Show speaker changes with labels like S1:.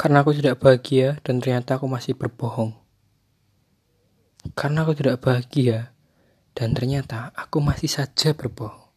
S1: Karena aku tidak bahagia dan ternyata aku masih berbohong. Karena aku tidak bahagia dan ternyata aku masih saja berbohong.